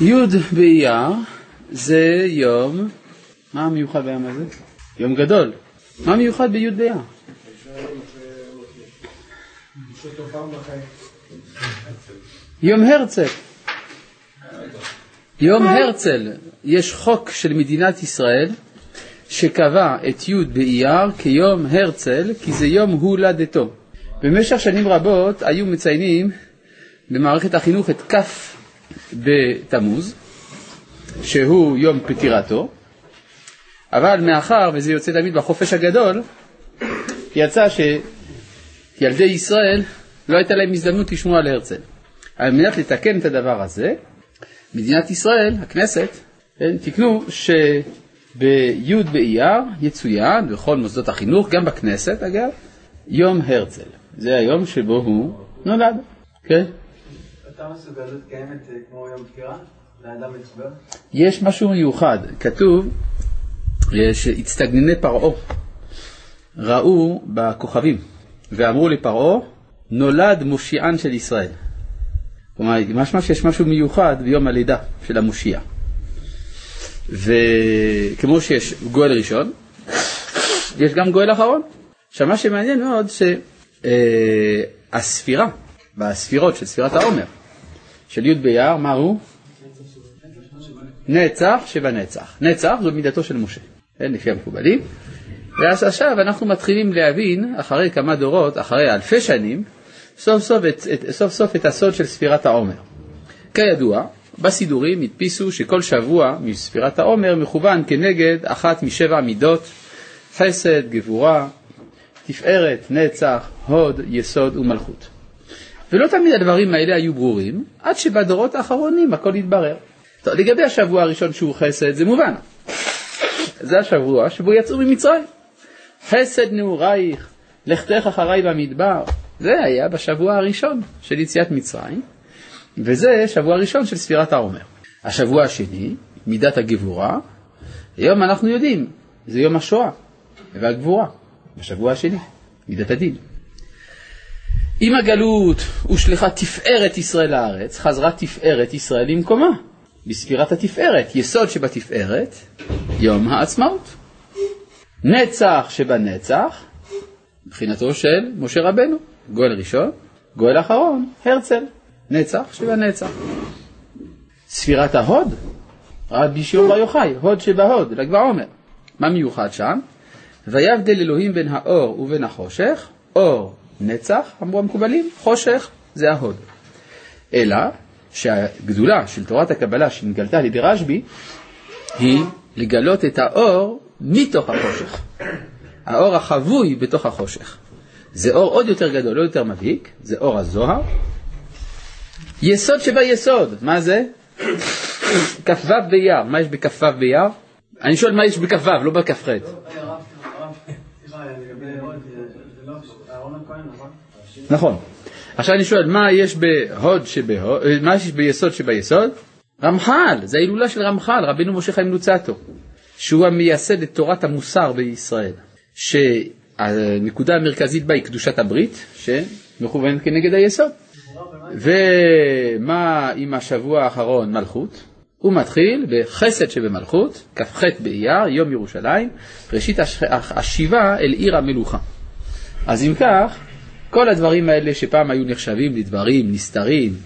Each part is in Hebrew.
י' באייר זה יום, מה המיוחד ביום הזה? יום גדול. מה מיוחד בי' באייר? יום הרצל. יום הרצל, יש חוק של מדינת ישראל שקבע את י' באייר כיום הרצל, כי זה יום הולדתו. במשך שנים רבות היו מציינים במערכת החינוך את כ' בתמוז, שהוא יום פטירתו, אבל מאחר וזה יוצא תמיד בחופש הגדול, יצא שילדי ישראל לא הייתה להם הזדמנות לשמוע על הרצל. על מנת לתקן את הדבר הזה, מדינת ישראל, הכנסת, תקנו שבי' באייר יצוין בכל מוסדות החינוך, גם בכנסת אגב, יום הרצל. זה היום שבו הוא נולד, כן? קיימת אה, כמו? לאדם? יש משהו מיוחד, כתוב שהצטגנני פרעה ראו בכוכבים ואמרו לפרעה נולד מושיען של ישראל. כלומר, משמע שיש משהו מיוחד ביום הלידה של המושיע. וכמו שיש גואל ראשון, יש גם גואל אחרון. עכשיו מה שמעניין מאוד שהספירה, בספירות של ספירת העומר, של י' באייר, מה הוא? נצח שבנצח. נצח זו מידתו של משה, כן, לפי המקובלים. ואז עכשיו אנחנו מתחילים להבין, אחרי כמה דורות, אחרי אלפי שנים, סוף סוף את, את, סוף סוף את הסוד של ספירת העומר. כידוע, בסידורים הדפיסו שכל שבוע מספירת העומר מכוון כנגד אחת משבע מידות, חסד, גבורה, תפארת, נצח, הוד, יסוד ומלכות. ולא תמיד הדברים האלה היו ברורים, עד שבדורות האחרונים הכל התברר. טוב, לגבי השבוע הראשון שהוא חסד, זה מובן. זה השבוע שבו יצאו ממצרים. חסד נעורייך, לכתך אחריי במדבר. זה היה בשבוע הראשון של יציאת מצרים, וזה שבוע ראשון של ספירת העומר. השבוע השני, מידת הגבורה, היום אנחנו יודעים, זה יום השואה והגבורה, בשבוע השני, מידת הדין. עם הגלות הושלכה תפארת ישראל לארץ, חזרה תפארת ישראל למקומה, בספירת התפארת, יסוד שבתפארת, יום העצמאות. נצח שבנצח, מבחינתו של משה רבנו, גואל ראשון, גואל אחרון, הרצל, נצח שבנצח. ספירת ההוד, רבי שיעור בר יוחאי, הוד שבהוד, ל"ג בעומר. מה מיוחד שם? ויבדל אלוהים בין האור ובין החושך, אור נצח, אמרו המקובלים, חושך זה ההוד. אלא שהגדולה של תורת הקבלה שנגלתה על ידי רשב"י היא לגלות את האור מתוך החושך. האור החבוי בתוך החושך. זה אור עוד יותר גדול, לא יותר מבהיק, זה אור הזוהר. יסוד שביסוד, מה זה? כ"ו באייר, מה יש בכ"ו באייר? אני שואל מה יש בכ"ו, לא בכ"ח. נכון. עכשיו אני שואל, מה יש בהוד שבהוד, מה יש ביסוד שביסוד? רמח"ל, זה ההילולה של רמח"ל, רבינו משה חיים לוצטו, שהוא המייסד את תורת המוסר בישראל, שהנקודה המרכזית בה היא קדושת הברית, שמכוונת כנגד היסוד. ומה עם השבוע האחרון מלכות? הוא מתחיל בחסד שבמלכות, כ"ח באייר, יום ירושלים, ראשית השיבה אל עיר המלוכה. אז אם כך, כל הדברים האלה שפעם היו נחשבים לדברים נסתרים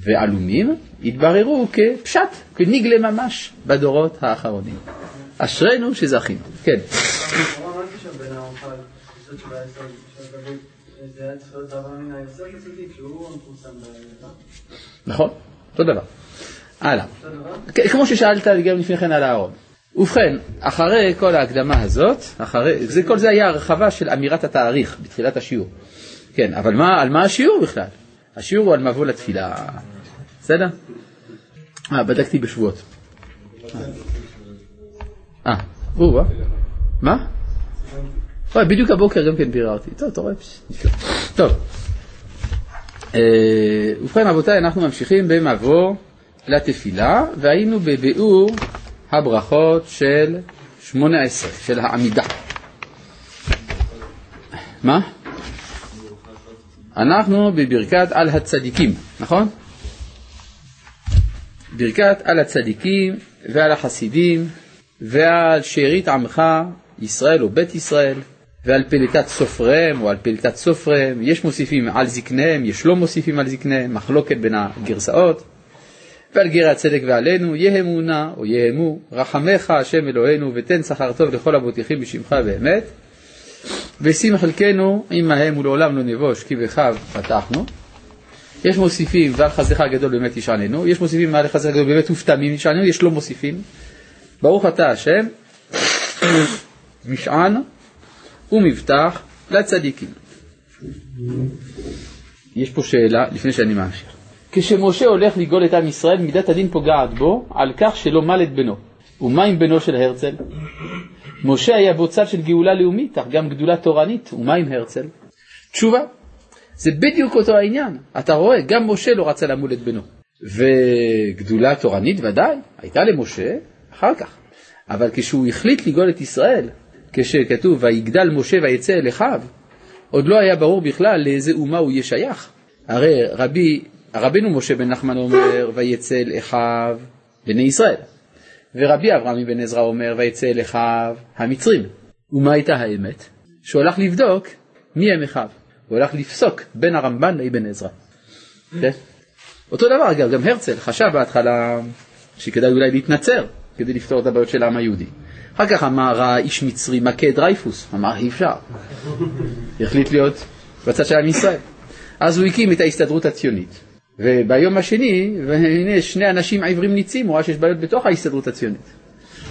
ועלומים, התבררו כפשט, כנגלה ממש בדורות האחרונים. אשרינו שזכינו. כן. נכון, אותו דבר. הלאה. כמו ששאלת גם לפני כן על הארון. ובכן, אחרי כל ההקדמה הזאת, אחרי, זה, כל זה היה הרחבה של אמירת התאריך בתחילת השיעור. כן, אבל מה, על מה השיעור בכלל? השיעור הוא על מבוא לתפילה. בסדר? אה, בדקתי בשבועות. אה, או, מה? אוי, בדיוק הבוקר גם כן ביררתי. טוב, אתה רואה? נפלא. טוב. אה, ובכן, רבותיי, אנחנו ממשיכים במבוא לתפילה, והיינו בביאור הברכות של שמונה עשרה, של העמידה. מה? אנחנו בברכת על הצדיקים, נכון? ברכת על הצדיקים ועל החסידים ועל שארית עמך ישראל או בית ישראל ועל פליטת סופריהם או על פליטת סופריהם, יש מוסיפים על זקניהם, יש לא מוסיפים על זקניהם, מחלוקת בין הגרסאות, ועל גרי הצדק ועלינו, יהמונה או יהמו, רחמך השם אלוהינו ותן שכר טוב לכל הבוטיחים בשמך באמת, ושים חלקנו עמהם ולעולם לא נבוש כי בכיו פתחנו. יש מוסיפים ועל חסדך הגדול באמת ישעננו, יש מוסיפים ועל חסדך הגדול באמת ופתמים ישעננו, יש לא מוסיפים. ברוך אתה השם, משען ומבטח לצדיקים. יש פה שאלה לפני שאני ממשיך. כשמשה הולך לגאול את עם ישראל, מידת הדין פוגעת בו על כך שלא מל את בנו. ומה עם בנו של הרצל? משה היה בו צד של גאולה לאומית, אך גם גדולה תורנית, ומה עם הרצל? תשובה, זה בדיוק אותו העניין. אתה רואה, גם משה לא רצה למול את בנו. וגדולה תורנית ודאי, הייתה למשה אחר כך. אבל כשהוא החליט לגאול את ישראל, כשכתוב ויגדל משה ויצא אל אחיו, עוד לא היה ברור בכלל לאיזה אומה הוא יהיה שייך. הרי רבי, רבינו משה בן נחמן אומר ויצא אל אחיו בני ישראל, ורבי אברהם בן עזרא אומר ויצא אל אחיו המצרים. ומה הייתה האמת? שהוא הלך לבדוק מי הם אחיו, הוא הלך לפסוק בין הרמב"ן לאבן עזרא. כן? אותו דבר אגב, גם הרצל חשב בהתחלה שכדאי אולי להתנצר כדי לפתור את הבעיות של העם היהודי. אחר כך אמר האיש מצרי מכה דרייפוס, אמר אי אפשר. החליט להיות בצד של עם ישראל. אז הוא הקים את ההסתדרות הציונית. וביום השני, והנה שני אנשים עיוורים ניצים, הוא ראה שיש בעיות בתוך ההסתדרות הציונית.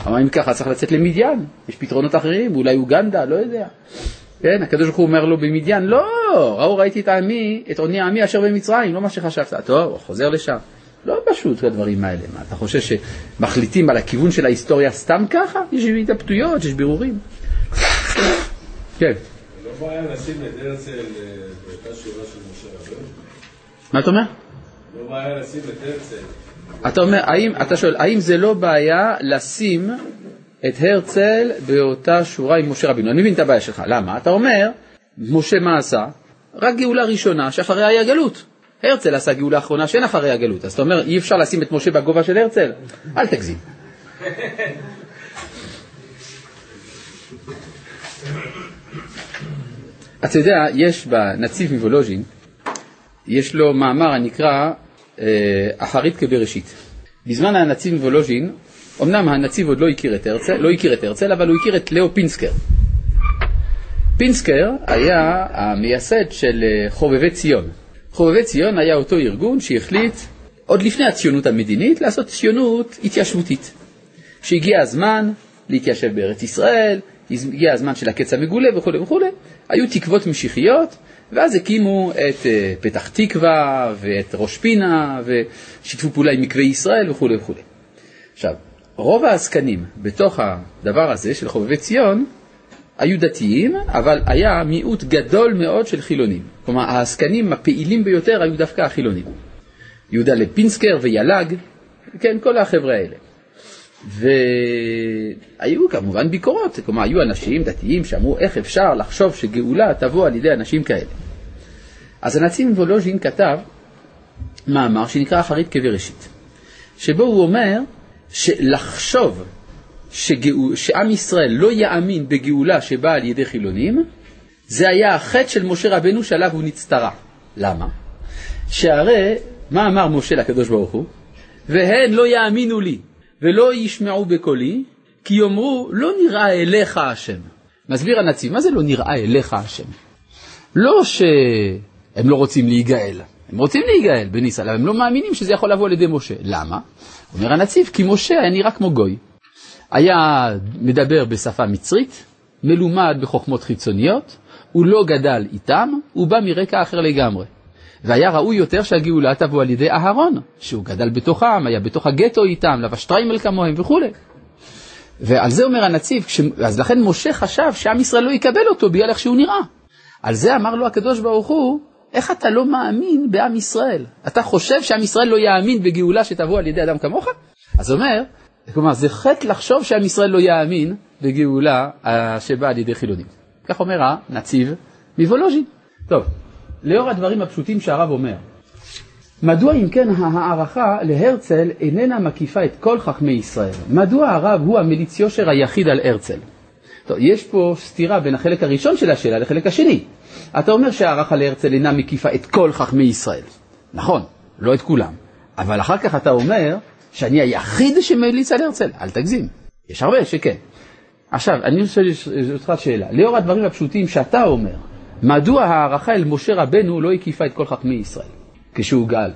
אמר אם ככה צריך לצאת למדיין, יש פתרונות אחרים, אולי אוגנדה, לא יודע. כן, הקדוש ברוך הוא אומר לו במדיין, לא, ראו ראיתי את עמי, את עוני עמי אשר במצרים, לא מה שחשבת. טוב, הוא חוזר לשם. לא פשוט הדברים האלה. מה, אתה חושב שמחליטים על הכיוון של ההיסטוריה סתם ככה? יש התלבטויות, יש בירורים. כן. לא בעיה לשים את הרצל אה, באותה שורה של משה רבנו? מה אתה אומר? לא. אתה אומר, האם, אתה שואל, האם זה לא בעיה לשים את הרצל באותה שורה עם משה רבינו? אני מבין את הבעיה שלך, למה? אתה אומר, משה מה עשה? רק גאולה ראשונה שאחריה היה גלות. הרצל עשה גאולה אחרונה שאין אחרי הגלות, אז אתה אומר אי אפשר לשים את משה בגובה של הרצל? אל תגזים. אתה יודע, יש בנציב מוולוז'ין, יש לו מאמר הנקרא אה, אחרית כבראשית. בזמן הנציב מוולוז'ין, אמנם הנציב עוד לא הכיר את הרצל, לא הכיר את הרצל, אבל הוא הכיר את לאו פינסקר. פינסקר היה המייסד של אה, חובבי ציון. חובבי ציון היה אותו ארגון שהחליט, עוד לפני הציונות המדינית, לעשות ציונות התיישבותית. שהגיע הזמן להתיישב בארץ ישראל, הגיע הזמן של הקץ המגולה וכו' וכו', היו תקוות משיחיות, ואז הקימו את אה, פתח תקווה ואת ראש פינה, ושיתפו פעולה עם מקווה ישראל וכו' וכו'. עכשיו, רוב העסקנים בתוך הדבר הזה של חובבי ציון, היו דתיים, אבל היה מיעוט גדול מאוד של חילונים. כלומר, העסקנים הפעילים ביותר היו דווקא החילונים. יהודה לפינסקר וילג, כן, כל החבר'ה האלה. והיו כמובן ביקורות, כלומר, היו אנשים דתיים שאמרו איך אפשר לחשוב שגאולה תבוא על ידי אנשים כאלה. אז הנציב וולוז'ין כתב מאמר שנקרא אחרית כבראשית, שבו הוא אומר שלחשוב שגאו, שעם ישראל לא יאמין בגאולה שבאה על ידי חילונים, זה היה החטא של משה רבנו שעליו הוא נצטרע. למה? שהרי, מה אמר משה לקדוש ברוך הוא? והן לא יאמינו לי ולא ישמעו בקולי, כי יאמרו לא נראה אליך השם. מסביר הנציב, מה זה לא נראה אליך השם? לא שהם לא רוצים להיגאל, הם רוצים להיגאל בניסה, אבל הם לא מאמינים שזה יכול לבוא על ידי משה. למה? אומר הנציב, כי משה היה נראה כמו גוי. היה מדבר בשפה מצרית, מלומד בחוכמות חיצוניות, הוא לא גדל איתם, הוא בא מרקע אחר לגמרי. והיה ראוי יותר שהגאולה תבוא על ידי אהרון, שהוא גדל בתוכם, היה בתוך הגטו איתם, לבש שטריימל כמוהם וכולי. ועל זה אומר הנציב, כש... אז לכן משה חשב שעם ישראל לא יקבל אותו בגלל איך שהוא נראה. על זה אמר לו הקדוש ברוך הוא, איך אתה לא מאמין בעם ישראל? אתה חושב שעם ישראל לא יאמין בגאולה שתבוא על ידי אדם כמוך? אז אומר, כלומר, זה חטא לחשוב שעם ישראל לא יאמין בגאולה אה, שבאה על ידי חילונים. כך אומר הנציב מוולוז'ין. טוב, לאור הדברים הפשוטים שהרב אומר, מדוע אם כן ההערכה להרצל איננה מקיפה את כל חכמי ישראל? מדוע הרב הוא המליץ יושר היחיד על הרצל? טוב, יש פה סתירה בין החלק הראשון של השאלה לחלק השני. אתה אומר שההערכה להרצל אינה מקיפה את כל חכמי ישראל. נכון, לא את כולם. אבל אחר כך אתה אומר שאני היחיד שמליץ על הרצל. אל תגזים, יש הרבה שכן. עכשיו, אני רוצה לשאול אותך שאלה. לאור הדברים הפשוטים שאתה אומר, מדוע ההערכה אל משה רבנו לא הקיפה את כל חכמי ישראל כשהוא גאל?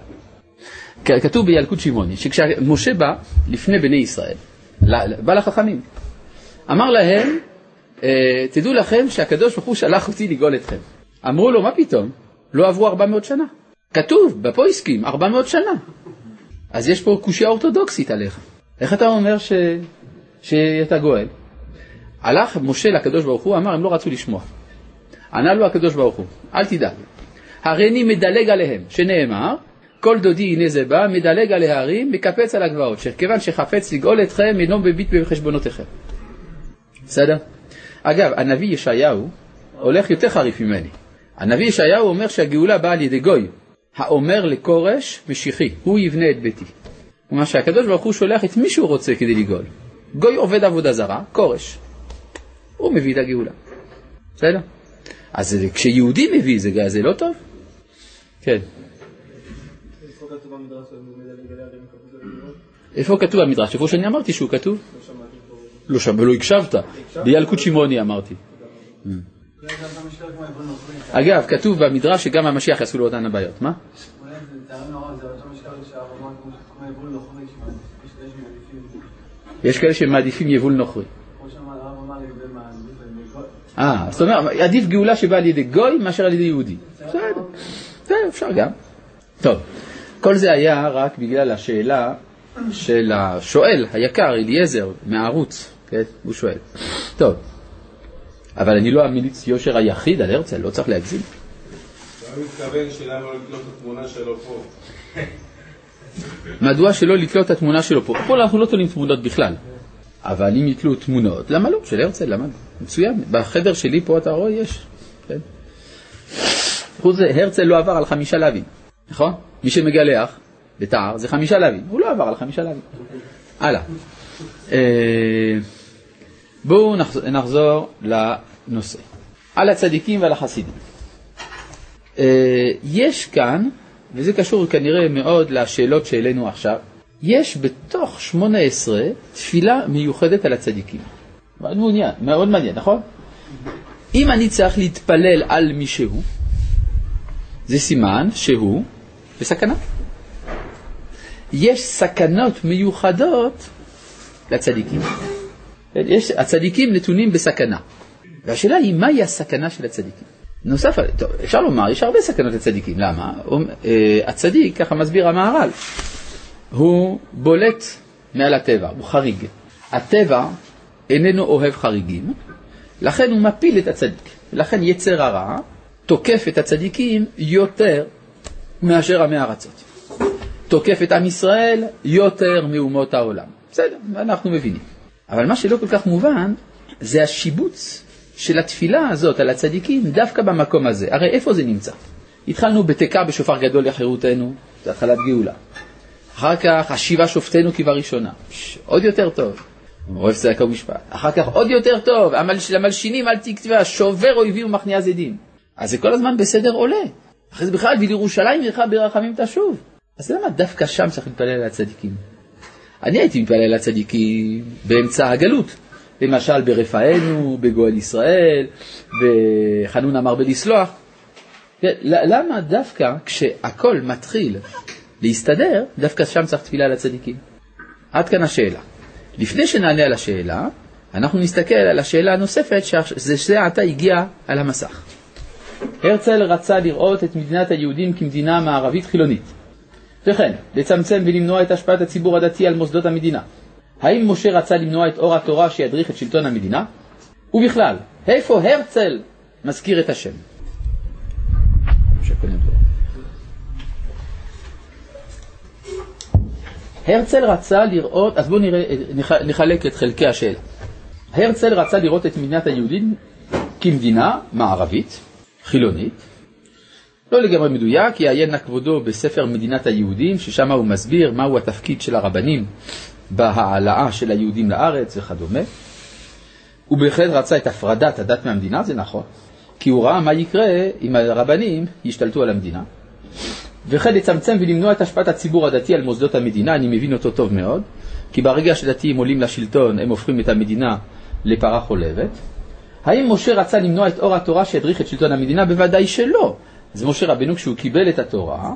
כתוב בילקוט שמעוני, שכשמשה בא לפני בני ישראל, בא לחכמים, אמר להם, אה, תדעו לכם שהקדוש ברוך הוא שלח אותי לגאול אתכם. אמרו לו, מה פתאום? לא עברו 400 שנה. כתוב, בפויסקים, 400 שנה. אז יש פה קושייה אורתודוקסית עליך. איך אתה אומר ש... שאתה גואל? הלך משה לקדוש ברוך הוא, אמר, הם לא רצו לשמוע. ענה לו הקדוש ברוך הוא, אל תדאג, הריני מדלג עליהם, שנאמר, כל דודי הנה זה בא, מדלג על ההרים, מקפץ על הגבעות, שכיוון שחפץ לגאול אתכם, אינו מביט בחשבונותיכם. בסדר? אגב, הנביא ישעיהו הולך יותר חריף ממני. הנביא ישעיהו אומר שהגאולה באה על ידי גוי, האומר לכורש משיחי, הוא יבנה את ביתי. כלומר שהקדוש ברוך הוא שולח את מי שהוא רוצה כדי לגאול. גוי עובד עבודה זרה, כורש. הוא מביא את הגאולה. בסדר? אז כשיהודי מביא זה, זה לא טוב? כן. איפה כתוב במדרש? איפה שאני אמרתי שהוא כתוב? לא שמעתי. לא הקשבת. בילקוט שמעוני אמרתי. אגב, כתוב במדרש שגם המשיח יעשו לו אותן הבעיות. מה? יש כאלה שמעדיפים יבול נוכרי. אה, זאת אומרת, עדיף גאולה שבאה על ידי גוי מאשר על ידי יהודי. בסדר, בסדר, אפשר גם. טוב, כל זה היה רק בגלל השאלה של השואל היקר, אליעזר, מהערוץ, כן? הוא שואל. טוב, אבל אני לא המליץ יושר היחיד על הרצל, לא צריך להגזים. הוא מתכוון שלמה לא את התמונה שלו פה. מדוע שלא לתלות את התמונה שלו פה? פה אנחנו לא תולים תמונות בכלל. אבל אם יתלו תמונות, למה לא? של הרצל, למה לא? מצוין. בחדר שלי פה אתה רואה, יש. כן? חוץ זה, הרצל לא עבר על חמישה לאווים, נכון? מי שמגלח בתער זה חמישה לאווים, הוא לא עבר על חמישה לאווים. הלאה. אה, בואו נחזור לנושא. על הצדיקים ועל החסידים. אה, יש כאן, וזה קשור כנראה מאוד לשאלות שהעלינו עכשיו, יש בתוך שמונה עשרה תפילה מיוחדת על הצדיקים. מאוד מעוניין, מאוד מעניין, נכון? אם אני צריך להתפלל על מישהו, זה סימן שהוא בסכנה. יש סכנות מיוחדות לצדיקים. יש, הצדיקים נתונים בסכנה. והשאלה היא, מהי הסכנה של הצדיקים? נוסף, טוב, אפשר לומר, יש הרבה סכנות לצדיקים. למה? אה, הצדיק, ככה מסביר המהר"ל, הוא בולט מעל הטבע, הוא חריג. הטבע איננו אוהב חריגים, לכן הוא מפיל את הצדיק. לכן יצר הרע תוקף את הצדיקים יותר מאשר עמי ארצות. תוקף את עם ישראל יותר מאומות העולם. בסדר, אנחנו מבינים. אבל מה שלא כל כך מובן, זה השיבוץ של התפילה הזאת על הצדיקים דווקא במקום הזה. הרי איפה זה נמצא? התחלנו בתקע בשופר גדול לחירותנו, זה התחלת גאולה. אחר כך השיבה שופטנו כבראשונה, עוד יותר טוב. אוהב צדקה ומשפט. אחר כך עוד יותר טוב, למלשינים אל תקטבה, שובר אויבים ומכניע זדים. אז זה כל הזמן בסדר עולה. אחרי זה בכלל, ולירושלים עירך ברחמים תשוב. אז למה דווקא שם צריך להתפלל על הצדיקים? אני הייתי מתפלל על הצדיקים באמצע הגלות. למשל ברפאנו, בגואל ישראל, בחנון אמר בלסלוח. למה דווקא כשהכל מתחיל להסתדר, דווקא שם צריך תפילה לצדיקים? עד כאן השאלה. לפני שנענה על השאלה, אנחנו נסתכל על השאלה הנוספת שזה עתה הגיע על המסך. הרצל רצה לראות את מדינת היהודים כמדינה מערבית חילונית. וכן, לצמצם ולמנוע את השפעת הציבור הדתי על מוסדות המדינה. האם משה רצה למנוע את אור התורה שידריך את שלטון המדינה? ובכלל, איפה הרצל מזכיר את השם? הרצל רצה לראות, אז בואו נחלק את חלקי השאלה. הרצל רצה לראות את מדינת היהודים כמדינה מערבית, חילונית, לא לגמרי מדויק, יעיין נא כבודו בספר מדינת היהודים, ששם הוא מסביר מהו התפקיד של הרבנים בהעלאה של היהודים לארץ וכדומה. הוא בהחלט רצה את הפרדת הדת מהמדינה, זה נכון, כי הוא ראה מה יקרה אם הרבנים ישתלטו על המדינה. וכן לצמצם ולמנוע את השפעת הציבור הדתי על מוסדות המדינה, אני מבין אותו טוב מאוד, כי ברגע שדתיים עולים לשלטון הם הופכים את המדינה לפרה חולבת. האם משה רצה למנוע את אור התורה שהדריך את שלטון המדינה? בוודאי שלא. אז משה רבנו כשהוא קיבל את התורה,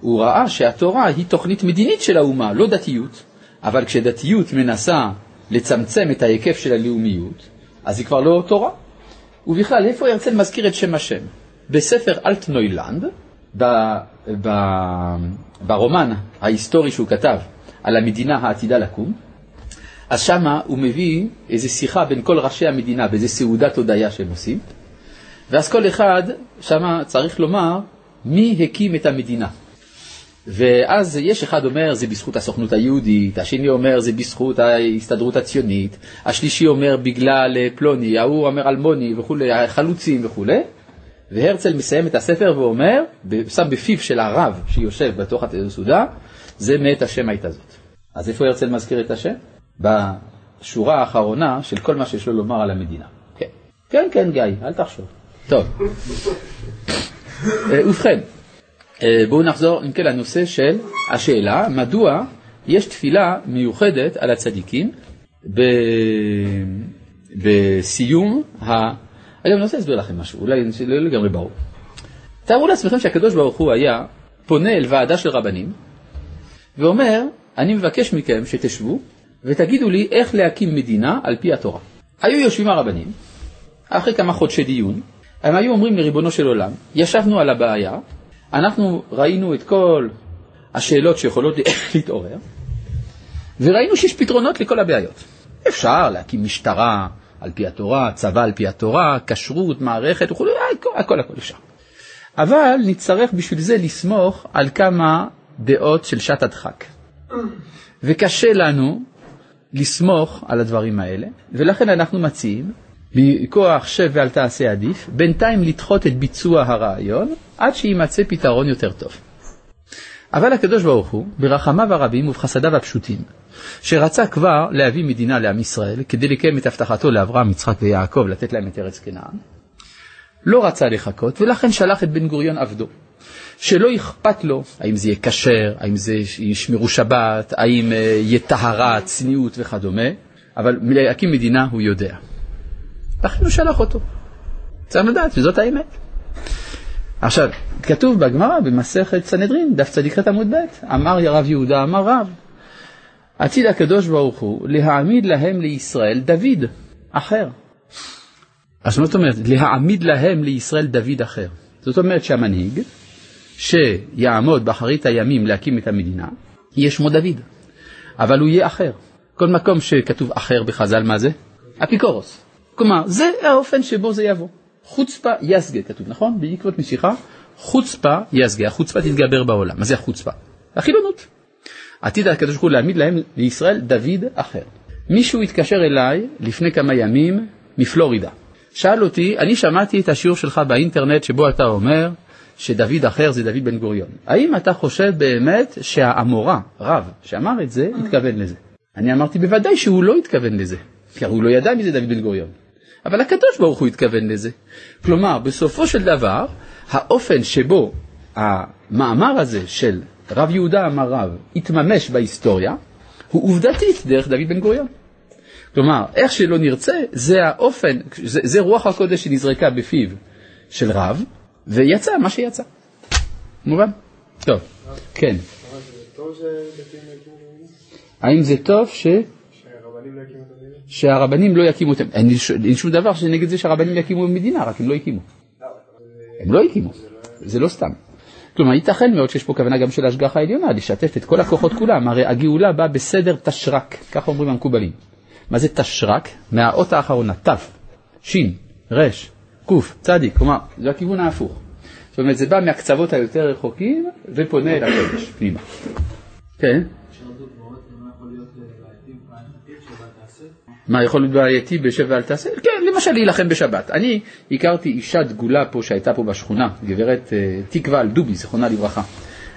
הוא ראה שהתורה היא תוכנית מדינית של האומה, לא דתיות. אבל כשדתיות מנסה לצמצם את ההיקף של הלאומיות, אז היא כבר לא תורה. ובכלל, איפה הרצל מזכיר את שם השם? בספר אלטנוילנד, ב, ב, ברומן ההיסטורי שהוא כתב על המדינה העתידה לקום, אז שמה הוא מביא איזו שיחה בין כל ראשי המדינה באיזו סעודת הודיה שהם עושים, ואז כל אחד שמה צריך לומר מי הקים את המדינה. ואז יש אחד אומר זה בזכות הסוכנות היהודית, השני אומר זה בזכות ההסתדרות הציונית, השלישי אומר בגלל פלוני, ההוא אומר אלמוני וכולי, החלוצים וכולי, והרצל מסיים את הספר ואומר, שם בפיו של הרב שיושב בתוך הסעודה, זה מאת השם הייתה זאת. אז איפה הרצל מזכיר את השם? בשורה האחרונה של כל מה שיש לו לומר על המדינה. כן, כן, כן גיא, אל תחשוב. טוב. אה, ובכן, אה, בואו נחזור אם כן לנושא של השאלה, מדוע יש תפילה מיוחדת על הצדיקים ב... בסיום ה... אגב, אני רוצה להסביר לכם משהו, אולי לא לגמרי ברור. תארו לעצמכם שהקדוש ברוך הוא היה פונה אל ועדה של רבנים ואומר, אני מבקש מכם שתשבו ותגידו לי איך להקים מדינה על פי התורה. היו יושבים הרבנים, אחרי כמה חודשי דיון, הם היו אומרים לריבונו של עולם, ישבנו על הבעיה, אנחנו ראינו את כל השאלות שיכולות להתעורר, וראינו שיש פתרונות לכל הבעיות. אפשר להקים משטרה על פי התורה, צבא על פי התורה, כשרות, מערכת וכו', הכל, הכל הכל אפשר. אבל נצטרך בשביל זה לסמוך על כמה דעות של שעת הדחק. וקשה לנו לסמוך על הדברים האלה, ולכן אנחנו מציעים מכוח שב ואל תעשה עדיף, בינתיים לדחות את ביצוע הרעיון עד שיימצא פתרון יותר טוב. אבל הקדוש ברוך הוא, ברחמיו הרבים ובחסדיו הפשוטים, שרצה כבר להביא מדינה לעם ישראל כדי לקיים את הבטחתו לאברהם, יצחק ויעקב לתת להם את ארץ כנען, לא רצה לחכות ולכן שלח את בן גוריון עבדו, שלא אכפת לו האם זה יהיה כשר, האם זה ישמרו שבת, האם אה, יהיה טהרה, צניעות וכדומה, אבל להקים מדינה הוא יודע. לכן הוא שלח אותו. צריך לדעת וזאת האמת. עכשיו, כתוב בגמרא במסכת סנהדרין, דף צ"ח עמוד ב', אמר רב יהודה אמר רב, עתיד הקדוש ברוך הוא להעמיד להם לישראל דוד אחר. אז מה זאת אומרת? להעמיד להם לישראל דוד אחר. זאת אומרת שהמנהיג שיעמוד באחרית הימים להקים את המדינה, יהיה שמו דוד, אבל הוא יהיה אחר. כל מקום שכתוב אחר בחז"ל, מה זה? אפיקורוס. כלומר, זה האופן שבו זה יבוא. חוצפה יסגה כתוב, נכון? בעקבות משיכה, חוצפה יסגה, החוצפה תתגבר בעולם. מה זה החוצפה? החילונות. עתיד הקדוש ברוך הוא להעמיד להם לישראל דוד אחר. מישהו התקשר אליי לפני כמה ימים מפלורידה. שאל אותי, אני שמעתי את השיעור שלך באינטרנט שבו אתה אומר שדוד אחר זה דוד בן גוריון. האם אתה חושב באמת שהאמורה, רב, שאמר את זה, התכוון לזה? אני אמרתי, בוודאי שהוא לא התכוון לזה, כי הוא לא ידע מי זה דוד בן גוריון. אבל הקדוש ברוך הוא התכוון לזה. כלומר, בסופו של דבר, האופן שבו המאמר הזה של רב יהודה אמר רב התממש בהיסטוריה, הוא עובדתית דרך דוד בן גוריון. כלומר, איך שלא נרצה, זה האופן, זה, זה רוח הקודש שנזרקה בפיו של רב, ויצא מה שיצא. מובן? טוב, כן. האם זה טוב ש... שהרבנים לא יקימו אותם. אין שום דבר שנגד זה שהרבנים יקימו מדינה, רק הם לא הקימו. הם לא הקימו, זה לא סתם. כלומר, ייתכן מאוד שיש פה כוונה גם של ההשגחה העליונה, לשתף את כל הכוחות כולם, הרי הגאולה באה בסדר תשרק, כך אומרים המקובלים. מה זה תשרק? מהאות האחרונה, ת', ש', ר', ק', צדיק, כלומר, זה הכיוון ההפוך. זאת אומרת, זה בא מהקצוות היותר רחוקים ופונה אל הקודש, פנימה. כן? מה יכול להיות בעייתי בשב ואל תעשה? כן, למשל להילחם בשבת. אני הכרתי אישה דגולה פה שהייתה פה בשכונה, גברת אה, תקווה אלדובי, זיכרונה לברכה.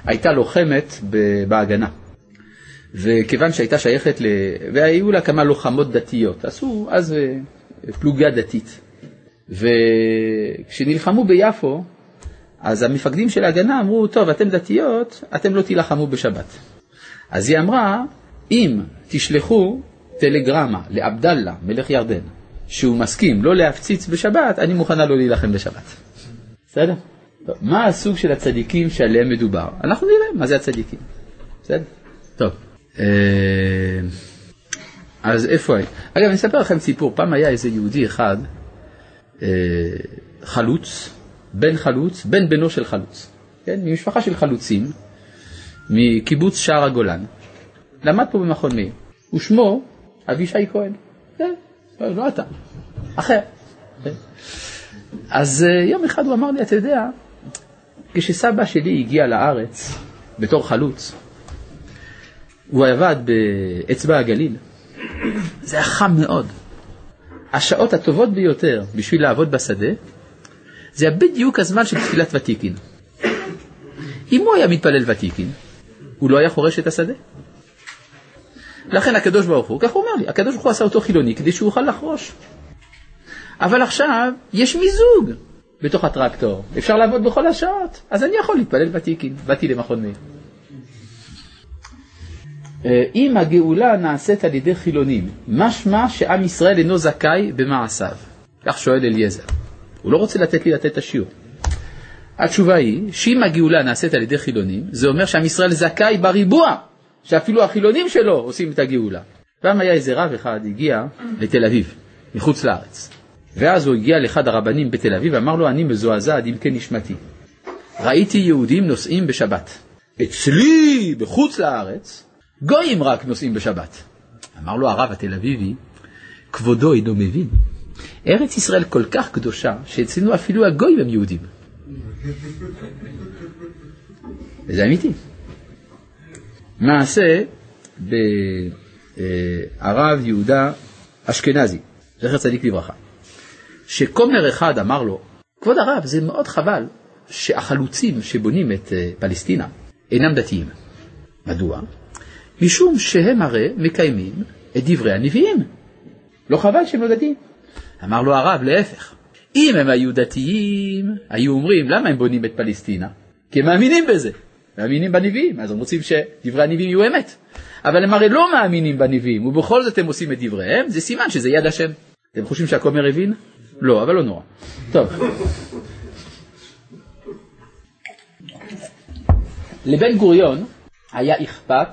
הייתה לוחמת בהגנה. וכיוון שהייתה שייכת ל... והיו לה כמה לוחמות דתיות, עשו אז אה, פלוגה דתית. וכשנלחמו ביפו, אז המפקדים של ההגנה אמרו, טוב, אתם דתיות, אתם לא תילחמו בשבת. אז היא אמרה, אם תשלחו טלגרמה לעבדאללה, מלך ירדן, שהוא מסכים לא להפציץ בשבת, אני מוכנה לא להילחם בשבת. בסדר? טוב, מה הסוג של הצדיקים שעליהם מדובר? אנחנו נראה מה זה הצדיקים. בסדר? טוב. אה, אז איפה אני? אגב, אני אספר לכם סיפור. פעם היה איזה יהודי אחד, אה, חלוץ, בן חלוץ, בן בנו של חלוץ. כן? ממשפחה של חלוצים, מקיבוץ שער הגולן. למד פה במכון מאיר. ושמו אבישי כהן. כן, לא אתה, אחר. אז אה, יום אחד הוא אמר לי, אתה יודע, כשסבא שלי הגיע לארץ בתור חלוץ, הוא עבד באצבע הגליל, זה היה חם מאוד. השעות הטובות ביותר בשביל לעבוד בשדה, זה היה בדיוק הזמן של תפילת ותיקין. אם הוא היה מתפלל ותיקין, הוא לא היה חורש את השדה. לכן הקדוש ברוך הוא, כך הוא אומר לי, הקדוש ברוך הוא עשה אותו חילוני כדי שהוא יוכל לחרוש. אבל עכשיו יש מיזוג בתוך הטרקטור, אפשר לעבוד בכל השעות, אז אני יכול להתפלל ותיקין, באתי למכון מאיר. אה, אם הגאולה נעשית על ידי חילונים, משמע שעם ישראל אינו זכאי במעשיו. כך שואל אליעזר. הוא לא רוצה לתת לי לתת את השיעור. התשובה היא שאם הגאולה נעשית על ידי חילונים, זה אומר שעם ישראל זכאי בריבוע, שאפילו החילונים שלו עושים את הגאולה. פעם היה איזה רב אחד, הגיע לתל אביב, מחוץ לארץ. ואז הוא הגיע לאחד הרבנים בתל אביב ואמר לו, אני מזועזע עד עמקי נשמתי. ראיתי יהודים נוסעים בשבת. אצלי, בחוץ לארץ, גויים רק נוסעים בשבת. אמר לו הרב התל אביבי, כבודו אינו מבין. ארץ ישראל כל כך קדושה, שאצלנו אפילו הגויים הם יהודים. וזה אמיתי. מעשה ברב יהודה אשכנזי, זכר צדיק לברכה, שכומר אחד אמר לו, כבוד הרב, זה מאוד חבל שהחלוצים שבונים את אה, פלסטינה אינם דתיים. מדוע? משום שהם הרי מקיימים את דברי הנביאים. לא חבל שהם לא דתיים. אמר לו הרב, להפך. אם הם היו דתיים, היו אומרים, למה הם בונים את פלסטינה? כי הם מאמינים בזה, מאמינים בנביאים, אז הם רוצים שדברי הנביאים יהיו אמת. אבל הם הרי לא מאמינים בנביאים, ובכל זאת הם עושים את דבריהם, זה סימן שזה יד השם. אתם חושבים שהכומר הבין? לא, אבל לא נורא. טוב. לבן גוריון היה אכפת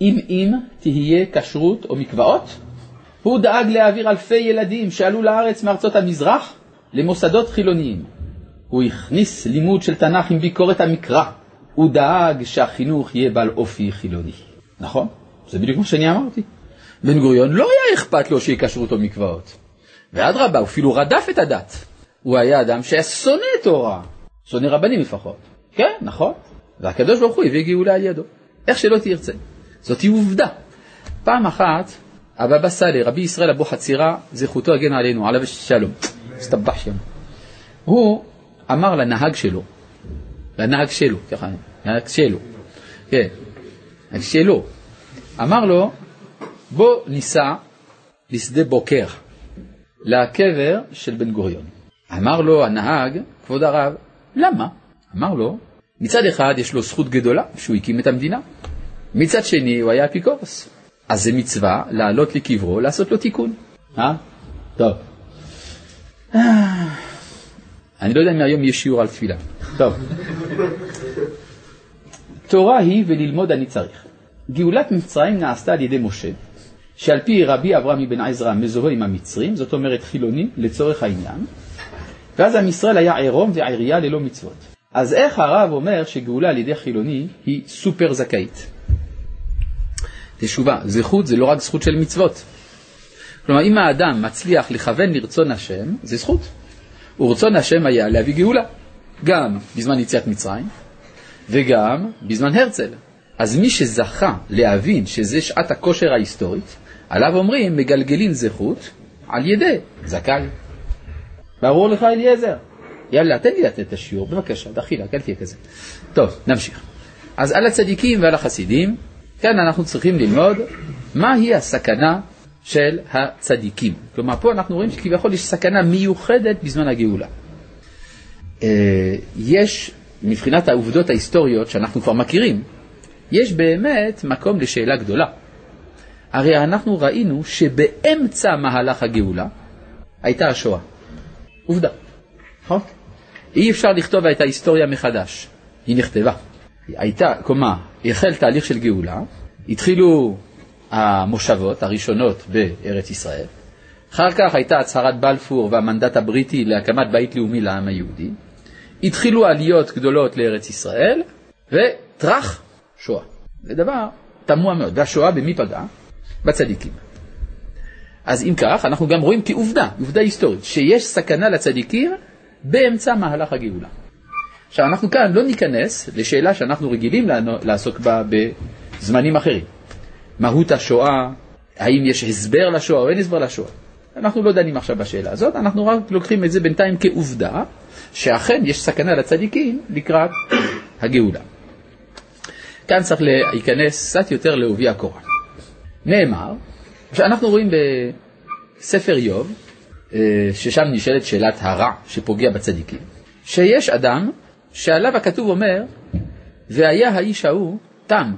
אם אם תהיה כשרות או מקוואות, הוא דאג להעביר אלפי ילדים שעלו לארץ מארצות המזרח למוסדות חילוניים. הוא הכניס לימוד של תנ"ך עם ביקורת המקרא. הוא דאג שהחינוך יהיה בעל אופי חילוני. נכון? זה בדיוק מה שאני אמרתי. בן גוריון לא היה אכפת לו שיקשרו אותו מקוואות. ואדרבה, הוא אפילו רדף את הדת. הוא היה אדם שהיה שונא תורה, שונא רבנים לפחות. כן, נכון. והקדוש ברוך הוא הביא גאולה על ידו. איך שלא תרצה. זאת עובדה. פעם אחת, הבבא סאלי, רבי ישראל אבו חצירה, זכותו הגן עלינו, עליו שלום, הסתבח שם. הוא אמר לנהג שלו, לנהג שלו, ככה, שלו, כן, שלו, אמר לו, בוא ניסע לשדה בוקר, לקבר של בן גוריון. אמר לו הנהג, כבוד הרב, למה? אמר לו, מצד אחד יש לו זכות גדולה שהוא הקים את המדינה, מצד שני הוא היה אפיקורס. אז זה מצווה לעלות לקברו, לעשות לו תיקון. אה? טוב. אני לא יודע אם היום יש שיעור על תפילה. טוב. תורה היא וללמוד אני צריך. גאולת מצרים נעשתה על ידי משה, שעל פי רבי אברהם אבן עזרא מזוהה עם המצרים, זאת אומרת חילוני לצורך העניין, ואז עם ישראל היה עירום ועירייה ללא מצוות. אז איך הרב אומר שגאולה על ידי חילוני היא סופר זכאית? תשובה, זכות זה לא רק זכות של מצוות. כלומר, אם האדם מצליח לכוון לרצון השם, זה זכות. ורצון השם היה להביא גאולה, גם בזמן יציאת מצרים וגם בזמן הרצל. אז מי שזכה להבין שזה שעת הכושר ההיסטורית, עליו אומרים מגלגלים זכות על ידי זכאי. ברור לך אליעזר? יאללה, תן לי לתת את השיעור, בבקשה, דחילק, אל תהיה כזה. טוב, נמשיך. אז על הצדיקים ועל החסידים, כאן אנחנו צריכים ללמוד מהי הסכנה של הצדיקים. כלומר, פה אנחנו רואים שכביכול יש סכנה מיוחדת בזמן הגאולה. אה, יש, מבחינת העובדות ההיסטוריות שאנחנו כבר מכירים, יש באמת מקום לשאלה גדולה. הרי אנחנו ראינו שבאמצע מהלך הגאולה הייתה השואה. עובדה. נכון? אי אפשר לכתוב את ההיסטוריה מחדש. היא נכתבה. הייתה, כלומר, החל תהליך של גאולה, התחילו המושבות הראשונות בארץ ישראל, אחר כך הייתה הצהרת בלפור והמנדט הבריטי להקמת בית לאומי לעם היהודי, התחילו עליות גדולות לארץ ישראל, וטראח, שואה. זה דבר תמוה מאוד. והשואה במי פגעה? בצדיקים. אז אם כך, אנחנו גם רואים כעובדה, עובדה היסטורית, שיש סכנה לצדיקים באמצע מהלך הגאולה. עכשיו, אנחנו כאן לא ניכנס לשאלה שאנחנו רגילים לעסוק בה בזמנים אחרים. מהות השואה, האם יש הסבר לשואה או אין הסבר לשואה. אנחנו לא דנים עכשיו בשאלה הזאת, אנחנו רק לוקחים את זה בינתיים כעובדה, שאכן יש סכנה לצדיקים לקראת הגאולה. כאן צריך להיכנס קצת יותר לעובי הקורה. נאמר, שאנחנו רואים בספר איוב, אה, ששם נשאלת שאלת הרע שפוגע בצדיקים, שיש אדם שעליו הכתוב אומר, והיה האיש ההוא תם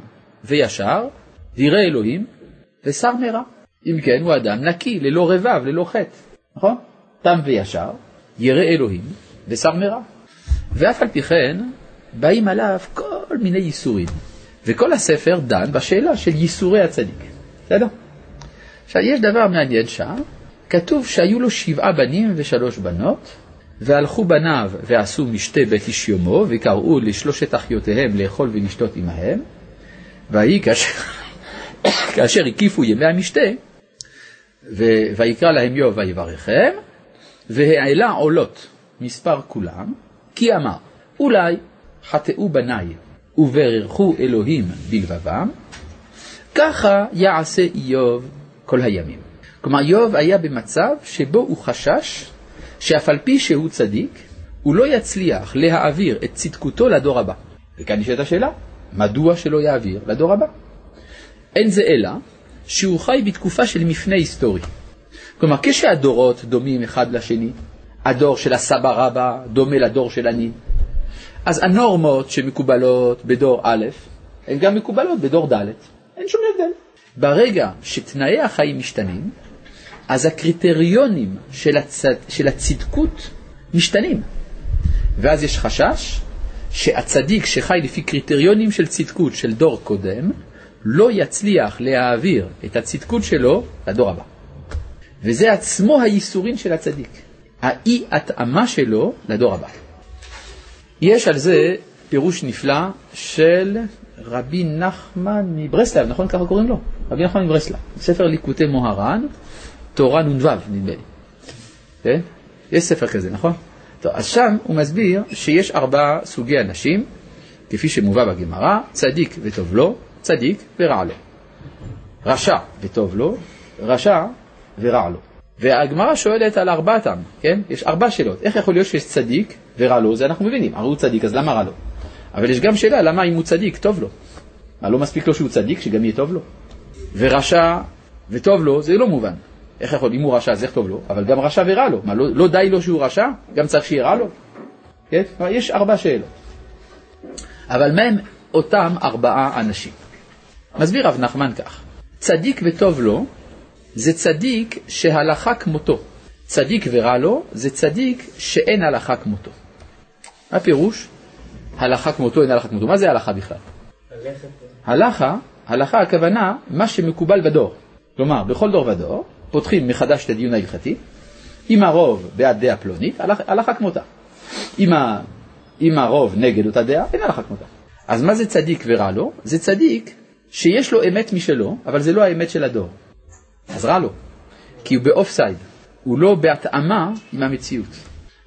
וישר, וירא אלוהים, ושר מרע. אם כן, הוא אדם נקי, ללא רבב, ללא חטא, נכון? תם וישר, ירא אלוהים, ושר מרע. ואף על פי כן, באים עליו כל מיני ייסורים. וכל הספר דן בשאלה של ייסורי הצדיק. בסדר? עכשיו, יש דבר מעניין שם, כתוב שהיו לו שבעה בנים ושלוש בנות, והלכו בניו ועשו משתה בית איש יומו, וקראו לשלושת אחיותיהם לאכול ולשתות עמהם, ויהי כאשר, כאשר הקיפו ימי המשתה, ויקרא להם יוב ויברכם, והעלה עולות מספר כולם, כי אמר, אולי חטאו בניי וברכו אלוהים בלבבם, ככה יעשה איוב כל הימים. כלומר, איוב היה במצב שבו הוא חשש שאף על פי שהוא צדיק, הוא לא יצליח להעביר את צדקותו לדור הבא. וכאן נשאלת השאלה, מדוע שלא יעביר לדור הבא? אין זה אלא שהוא חי בתקופה של מפנה היסטורי. כלומר, כשהדורות דומים אחד לשני, הדור של הסבא רבא דומה לדור של אני, אז הנורמות שמקובלות בדור א', הן גם מקובלות בדור ד', אין שום הבדל. ברגע שתנאי החיים משתנים, אז הקריטריונים של, הצד, של הצדקות משתנים. ואז יש חשש שהצדיק שחי לפי קריטריונים של צדקות של דור קודם, לא יצליח להעביר את הצדקות שלו לדור הבא. וזה עצמו הייסורים של הצדיק, האי התאמה שלו לדור הבא. יש על זה פירוש נפלא של רבי נחמן מברסלב, נכון ככה קוראים לו? רבי נחמן מברסלב, ספר ליקוטי מוהר"ן, תורה נ"ו נדמה לי. כן? יש ספר כזה, נכון? טוב, אז שם הוא מסביר שיש ארבעה סוגי אנשים, כפי שמובא בגמרא, צדיק וטוב לו, צדיק ורע לו. רשע וטוב לו, רשע ורע לו. והגמרא שואלת על ארבעתם, כן? יש ארבע שאלות. איך יכול להיות שיש צדיק ורע לו? זה אנחנו מבינים. הרי הוא צדיק, אז למה רע לו? אבל יש גם שאלה, למה אם הוא צדיק, טוב לו? מה, לא מספיק לו שהוא צדיק, שגם יהיה טוב לו? ורשע וטוב לו, זה לא מובן. איך יכול, אם הוא רשע, אז איך טוב לו? אבל גם רשע ורע לו. מה, לא, לא די לו שהוא רשע? גם צריך שיהיה רע לו? כן? יש ארבע שאלות. אבל מהם אותם ארבעה אנשים? מסביר רב נחמן כך, צדיק וטוב לו זה צדיק שהלכה כמותו. צדיק ורע לו זה צדיק שאין הלכה כמותו. מה פירוש? הלכה כמותו, אין הלכה כמותו. מה זה הלכה בכלל? הלכה, הלכה הכוונה מה שמקובל בדור. כלומר, בכל דור ודור פותחים מחדש את הדיון ההלכתי, אם הרוב בעד דעה פלונית, הלכה, הלכה כמותה. אם, ה, אם הרוב נגד אותה דעה, אין הלכה כמותה. אז מה זה צדיק ורע לו? זה צדיק שיש לו אמת משלו, אבל זה לא האמת של הדור. אז רע לו, כי הוא באוף סייד, הוא לא בהתאמה עם המציאות.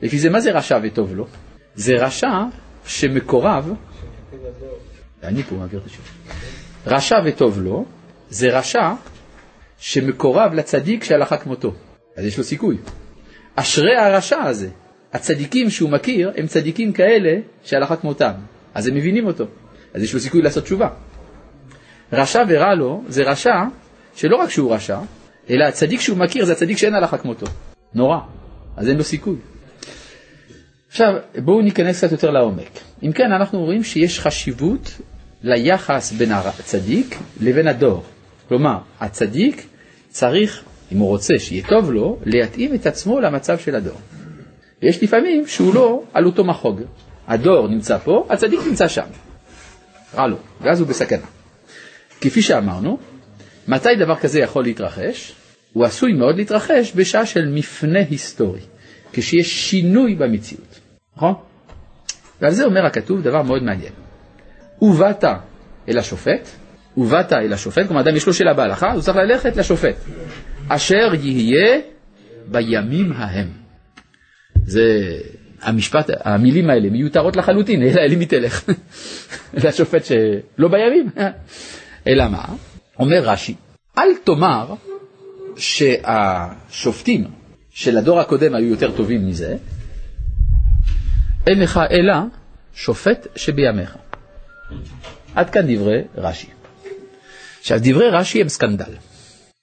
לפי זה מה זה רשע וטוב לו? זה רשע שמקורב, אני פה מעביר את השם, רשע וטוב לו, זה רשע שמקורב לצדיק שהלכה כמותו, אז יש לו סיכוי. אשרי הרשע הזה. הצדיקים שהוא מכיר הם צדיקים כאלה שהלכה כמותם, אז הם מבינים אותו, אז יש לו סיכוי לעשות תשובה. רשע ורע לו זה רשע שלא רק שהוא רשע, אלא הצדיק שהוא מכיר זה הצדיק שאין הלכה כמותו. נורא, אז אין לו סיכוי. עכשיו, בואו ניכנס קצת יותר לעומק. אם כן, אנחנו רואים שיש חשיבות ליחס בין הצדיק לבין הדור. כלומר, הצדיק צריך, אם הוא רוצה שיהיה טוב לו, להתאים את עצמו למצב של הדור. ויש לפעמים שהוא לא על אותו מחוג. הדור נמצא פה, הצדיק נמצא שם. רע לו, ואז הוא בסכנה. כפי שאמרנו, מתי דבר כזה יכול להתרחש? הוא עשוי מאוד להתרחש בשעה של מפנה היסטורי, כשיש שינוי במציאות, נכון? ועל זה אומר הכתוב דבר מאוד מעניין. ובאת אל השופט, ובאת אל השופט, כלומר אדם יש לו שאלה בהלכה, הוא צריך ללכת לשופט, אשר יהיה בימים ההם. זה המשפט, המילים האלה מיותרות לחלוטין, אלא אלי מתלך. לשופט שלא בימים. אלא מה? אומר רש"י, אל תאמר שהשופטים של הדור הקודם היו יותר טובים מזה, אין לך אלא שופט שבימיך. עד כאן דברי רש"י. עכשיו, דברי רש"י הם סקנדל.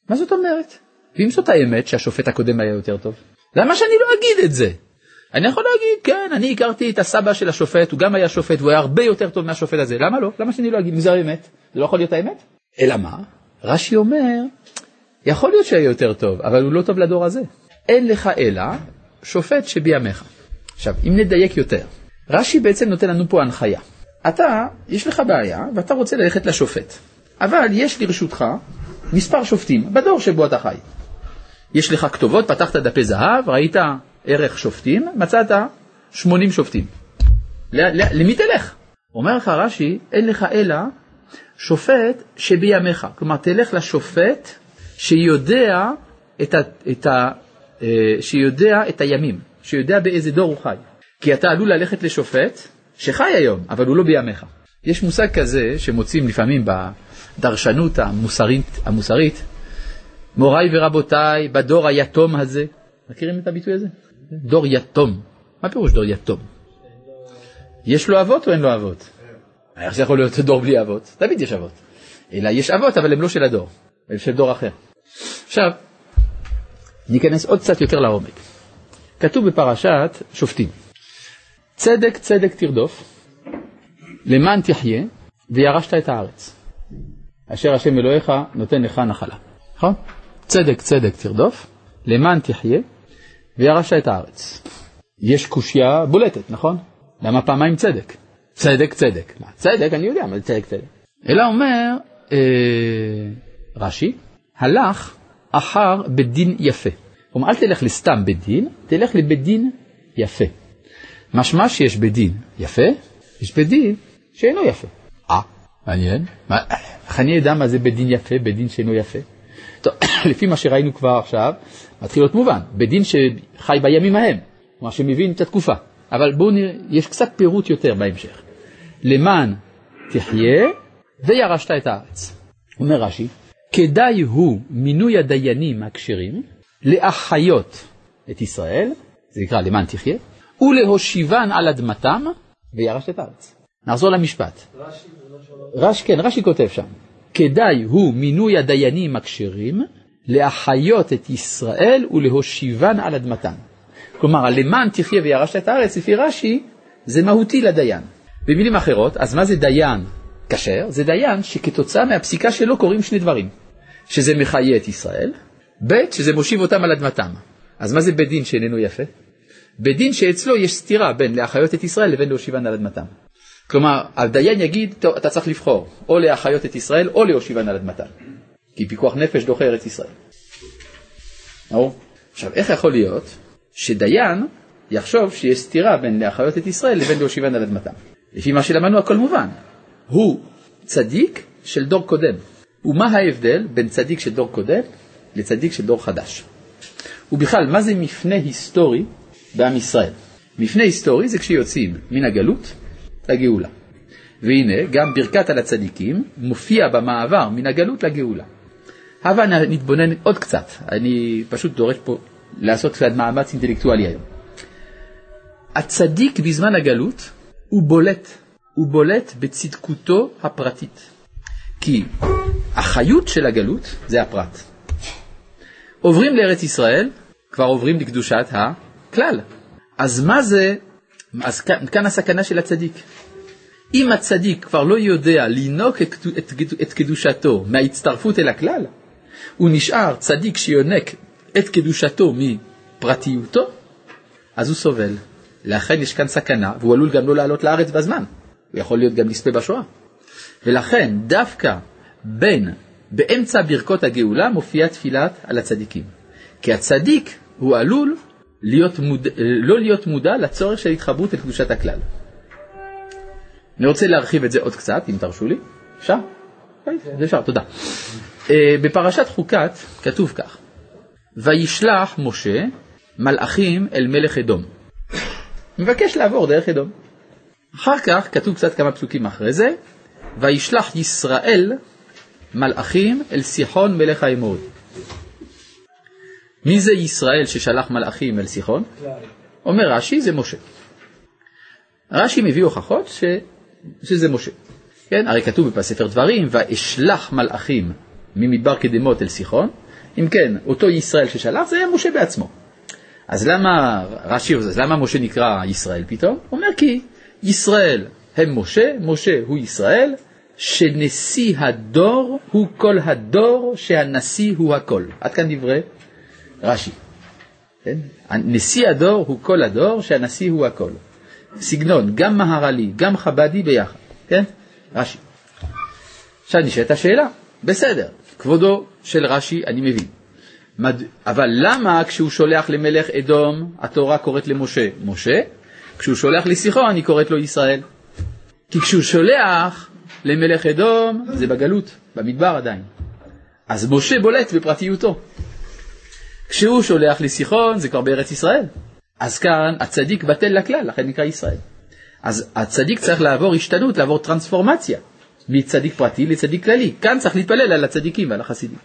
מה זאת אומרת? ואם זאת האמת שהשופט הקודם היה יותר טוב, למה שאני לא אגיד את זה? אני יכול להגיד, כן, אני הכרתי את הסבא של השופט, הוא גם היה שופט, והוא היה הרבה יותר טוב מהשופט הזה. למה לא? למה שאני לא אגיד? אם זה האמת? זה לא יכול להיות האמת? אלא מה? רש"י אומר, יכול להיות שהיה יותר טוב, אבל הוא לא טוב לדור הזה. אין לך אלא שופט שבימיך. עכשיו, אם נדייק יותר, רש"י בעצם נותן לנו פה הנחיה. אתה, יש לך בעיה, ואתה רוצה ללכת לשופט. אבל יש לרשותך מספר שופטים בדור שבו אתה חי. יש לך כתובות, פתחת דפי זהב, ראית ערך שופטים, מצאת 80 שופטים. למי תלך? אומר לך רש"י, אין לך אלא שופט שבימיך. כלומר, תלך לשופט שיודע את, ה, את, ה, אה, שיודע את הימים, שיודע באיזה דור הוא חי. כי אתה עלול ללכת לשופט שחי היום, אבל הוא לא בימיך. יש מושג כזה שמוצאים לפעמים בדרשנות המוסרית, המוסרית מוריי ורבותיי, בדור היתום הזה, מכירים את הביטוי הזה? דור יתום. מה פירוש דור יתום? יש לו אבות או אין לו אבות? איך זה יכול להיות דור בלי אבות? תמיד יש אבות. אלא יש אבות, אבל הם לא של הדור, הם של דור אחר. עכשיו, ניכנס עוד קצת יותר לעומק. כתוב בפרשת שופטים, צדק צדק תרדוף, למען תחיה, וירשת את הארץ. אשר השם אלוהיך נותן לך נחלה. נכון? צדק צדק תרדוף, למען תחיה, וירשת את הארץ. יש קושייה בולטת, נכון? למה פעמיים צדק? צדק צדק. מה, צדק, אני יודע מה זה צדק צדק. אלא אומר אה, רש"י, הלך אחר בית דין יפה. כלומר, אל תלך לסתם בית דין, תלך לבית דין יפה. משמע שיש בית דין יפה, יש בית דין שאינו יפה. אה, מעניין. מה, איך אני אדע מה זה בית דין יפה, בית דין שאינו יפה? טוב, לפי מה שראינו כבר עכשיו, מתחיל להיות מובן, בית דין שחי בימים ההם, כלומר שמבין את התקופה. אבל בואו נראה, יש קצת פירוט יותר בהמשך. למען תחיה וירשת את הארץ. אומר רש"י, כדאי הוא מינוי הדיינים הכשרים להחיות את ישראל, זה נקרא למען תחיה, ולהושיבן על אדמתם וירשת את הארץ. נחזור למשפט. רש"י, כן, רש"י כותב שם, כדאי הוא מינוי הדיינים הכשרים להחיות את ישראל ולהושיבן על אדמתם. כלומר, למען תחיה וירשת את הארץ, לפי רש"י, זה מהותי לדיין. במילים אחרות, אז מה זה דיין כשר? זה דיין שכתוצאה מהפסיקה שלו קורים שני דברים. שזה מחיה את ישראל, ב' שזה מושיב אותם על אדמתם. אז מה זה בית דין שאיננו יפה? בית דין שאצלו יש סתירה בין להחיות את ישראל לבין להושיבן על אדמתם. כלומר, הדיין יגיד, טוב, אתה צריך לבחור, או להחיות את ישראל או להושיבן על אדמתם. כי פיקוח נפש דוחה ארץ ישראל. ברור? עכשיו, איך יכול להיות שדיין יחשוב שיש סתירה בין להחיות את ישראל לבין להושיבן על אדמתם? לפי מה שלמדנו הכל מובן. הוא צדיק של דור קודם. ומה ההבדל בין צדיק של דור קודם לצדיק של דור חדש? ובכלל, מה זה מפנה היסטורי בעם ישראל? מפנה היסטורי זה כשיוצאים מן הגלות לגאולה. והנה, גם ברכת על הצדיקים מופיע במעבר מן הגלות לגאולה. הבה נתבונן עוד קצת, אני פשוט דורש פה לעשות קצת מאמץ אינטלקטואלי היום. הצדיק בזמן הגלות הוא בולט, הוא בולט בצדקותו הפרטית. כי החיות של הגלות זה הפרט. עוברים לארץ ישראל, כבר עוברים לקדושת הכלל. אז מה זה, אז כאן, כאן הסכנה של הצדיק. אם הצדיק כבר לא יודע לינוק את, את, את קדושתו מההצטרפות אל הכלל, הוא נשאר צדיק שיונק את קדושתו מפרטיותו, אז הוא סובל. לכן יש כאן סכנה, והוא עלול גם לא לעלות לארץ בזמן. הוא יכול להיות גם נספה בשואה. ולכן דווקא בין, באמצע ברכות הגאולה מופיעה תפילת על הצדיקים. כי הצדיק הוא עלול להיות מוד... לא להיות מודע לצורך של התחברות לקדושת הכלל. אני רוצה להרחיב את זה עוד קצת, אם תרשו לי. אפשר? כן, אפשר, תודה. אה, בפרשת חוקת כתוב כך: וישלח משה מלאכים אל מלך אדום. מבקש לעבור דרך אדום. אחר כך כתוב קצת כמה פסוקים אחרי זה, וישלח ישראל מלאכים אל סיחון מלך האמור. מי זה ישראל ששלח מלאכים אל סיחון? אומר רש"י, זה משה. רש"י מביא הוכחות ש... שזה משה. כן, הרי כתוב בספר דברים, ואשלח מלאכים ממדבר קדמות אל סיחון. אם כן, אותו ישראל ששלח זה משה בעצמו. אז למה רש"י, אז למה משה נקרא ישראל פתאום? אומר כי ישראל הם משה, משה הוא ישראל, שנשיא הדור הוא כל הדור, שהנשיא הוא הכל. עד כאן דברי רש"י. כן? נשיא הדור הוא כל הדור, שהנשיא הוא הכל. סגנון, גם מהר"לי, גם חב"די ביחד, כן? רש"י. עכשיו נשאלת השאלה, בסדר, כבודו של רש"י אני מבין. מד... אבל למה כשהוא שולח למלך אדום, התורה קוראת למשה משה, כשהוא שולח לשיחון היא קוראת לו ישראל? כי כשהוא שולח למלך אדום זה בגלות, במדבר עדיין. אז משה בולט בפרטיותו. כשהוא שולח לסיחון זה כבר בארץ ישראל. אז כאן הצדיק בטל לכלל, לכן נקרא ישראל. אז הצדיק צריך לעבור השתנות, לעבור טרנספורמציה, מצדיק פרטי לצדיק כללי. כאן צריך להתפלל על הצדיקים ועל החסידים.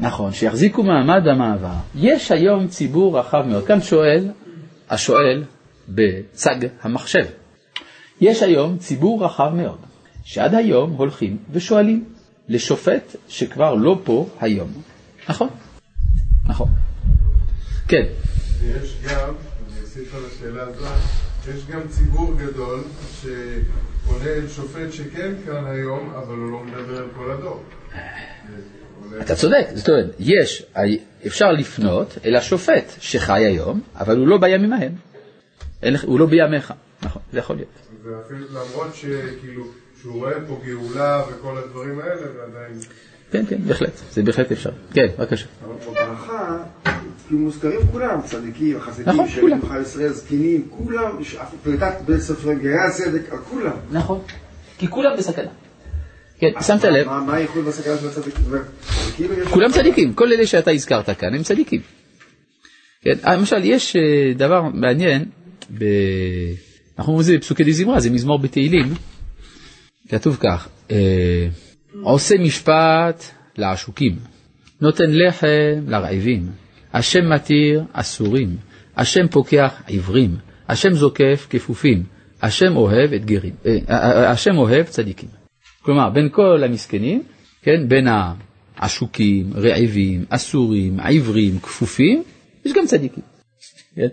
נכון, שיחזיקו מעמד במעבר. יש היום ציבור רחב מאוד. כאן שואל, השואל בצג המחשב. יש היום ציבור רחב מאוד, שעד היום הולכים ושואלים לשופט שכבר לא פה היום. נכון, נכון. כן. ויש גם, אני אוסיף על השאלה הזאת, יש גם ציבור גדול שפונה אל שופט שכן כאן היום, אבל הוא לא מדבר על כל הדור. אתה צודק, זאת אומרת, יש, אפשר לפנות אל השופט שחי היום, אבל הוא לא בימים ההם. הוא לא בימיך, נכון, זה יכול להיות. ואפילו למרות שכאילו, שהוא רואה פה גאולה וכל הדברים האלה, ועדיין... כן, כן, בהחלט, זה בהחלט אפשר. כן, בבקשה. אבל בברכה, כאילו מוזכרים כולם, צדיקים, חסידים, נכון, כולם. ישראל, זקנים, כולם, פריטת בית ספר גרי הצדק, כולם. נכון, כי כולם בסכנה. כן, שמת לב, מה הייחוד בסכנה של הצדיקים? כולם צדיקים, כל אלה שאתה הזכרת כאן הם צדיקים. כן, אה, למשל, יש אה, דבר מעניין, ב... אנחנו אומרים את זה בפסוקי דזמרה, זה מזמור בתהילים, כתוב כך, אה, עושה משפט לעשוקים, נותן לחם לרעבים, השם מתיר אסורים, השם פוקח עיוורים, השם זוקף כפופים, השם אוהב את גרים, אה, אה, אה, השם אוהב צדיקים. כלומר, בין כל המסכנים, כן, בין העשוקים, רעבים, אסורים, עיוורים, כפופים, יש גם צדיקים. כן?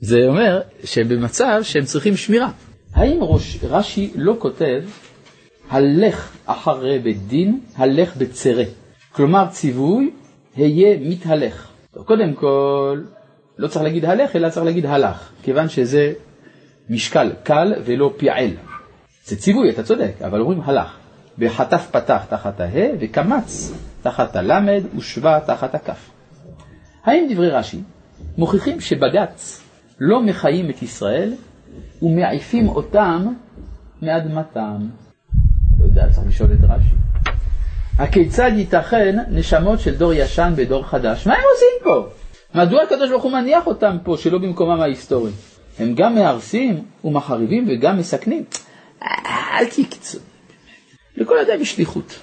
זה אומר שהם במצב שהם צריכים שמירה. האם ראש, רש"י לא כותב, הלך אחרי בית דין, הלך בצרה. כלומר ציווי, היה מתהלך. טוב, קודם כל, לא צריך להגיד הלך, אלא צריך להגיד הלך, כיוון שזה משקל קל ולא פיעל. זה ציווי, אתה צודק, אבל אומרים הלך. בחטף פתח תחת הה וקמץ תחת הלמד ושבע תחת הכף. האם דברי רש"י מוכיחים שבג"ץ לא מחיים את ישראל ומעיפים אותם מאדמתם? לא יודע, צריך לשאול את רש"י. הכיצד ייתכן נשמות של דור ישן בדור חדש? מה הם עושים פה? מדוע הקדוש ברוך הוא מניח אותם פה שלא במקומם ההיסטורי? הם גם מהרסים ומחריבים וגם מסכנים. אל תקצו. לכל אדם יש שליחות.